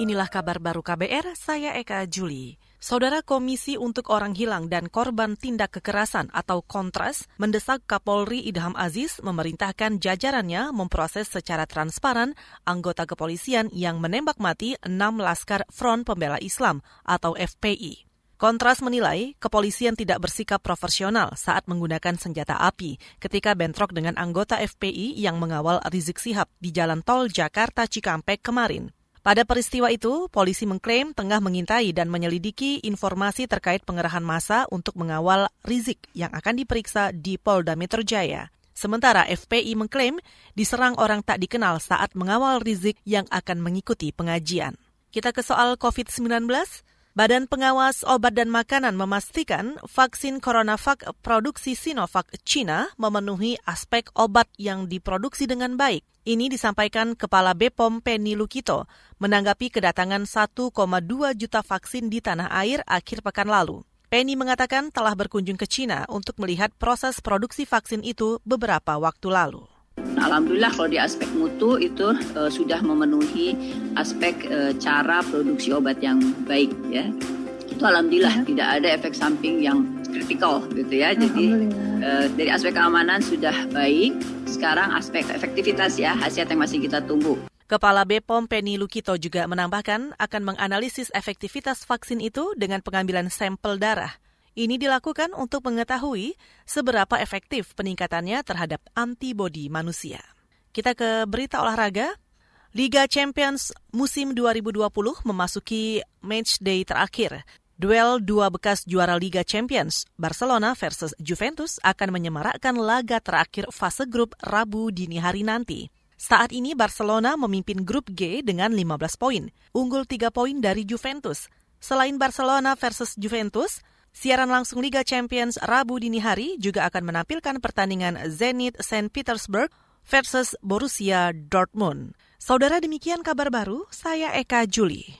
Inilah kabar baru KBR, saya Eka Juli. Saudara Komisi untuk Orang Hilang dan Korban Tindak Kekerasan atau Kontras mendesak Kapolri Idham Aziz memerintahkan jajarannya memproses secara transparan anggota kepolisian yang menembak mati enam laskar Front Pembela Islam atau FPI. Kontras menilai kepolisian tidak bersikap profesional saat menggunakan senjata api ketika bentrok dengan anggota FPI yang mengawal Rizik Sihab di jalan tol Jakarta Cikampek kemarin. Pada peristiwa itu, polisi mengklaim tengah mengintai dan menyelidiki informasi terkait pengerahan massa untuk mengawal Rizik yang akan diperiksa di Polda Metro Jaya. Sementara FPI mengklaim diserang orang tak dikenal saat mengawal Rizik yang akan mengikuti pengajian. Kita ke soal COVID-19. Badan Pengawas Obat dan Makanan memastikan vaksin CoronaVac produksi Sinovac Cina memenuhi aspek obat yang diproduksi dengan baik. Ini disampaikan Kepala Bepom Penny Lukito menanggapi kedatangan 1,2 juta vaksin di tanah air akhir pekan lalu. Penny mengatakan telah berkunjung ke Cina untuk melihat proses produksi vaksin itu beberapa waktu lalu. Alhamdulillah kalau di aspek mutu itu uh, sudah memenuhi aspek uh, cara produksi obat yang baik ya. Itu alhamdulillah ya. tidak ada efek samping yang kritikal gitu ya. Jadi uh, dari aspek keamanan sudah baik. Sekarang aspek efektivitas ya hasil yang masih kita tunggu. Kepala Bepom Penny Lukito juga menambahkan akan menganalisis efektivitas vaksin itu dengan pengambilan sampel darah. Ini dilakukan untuk mengetahui seberapa efektif peningkatannya terhadap antibodi manusia. Kita ke berita olahraga. Liga Champions musim 2020 memasuki match day terakhir. Duel dua bekas juara Liga Champions, Barcelona versus Juventus akan menyemarakkan laga terakhir fase grup Rabu dini hari nanti. Saat ini Barcelona memimpin grup G dengan 15 poin, unggul 3 poin dari Juventus. Selain Barcelona versus Juventus, Siaran langsung Liga Champions Rabu dini hari juga akan menampilkan pertandingan Zenit St. Petersburg versus Borussia Dortmund. Saudara demikian kabar baru, saya Eka Juli.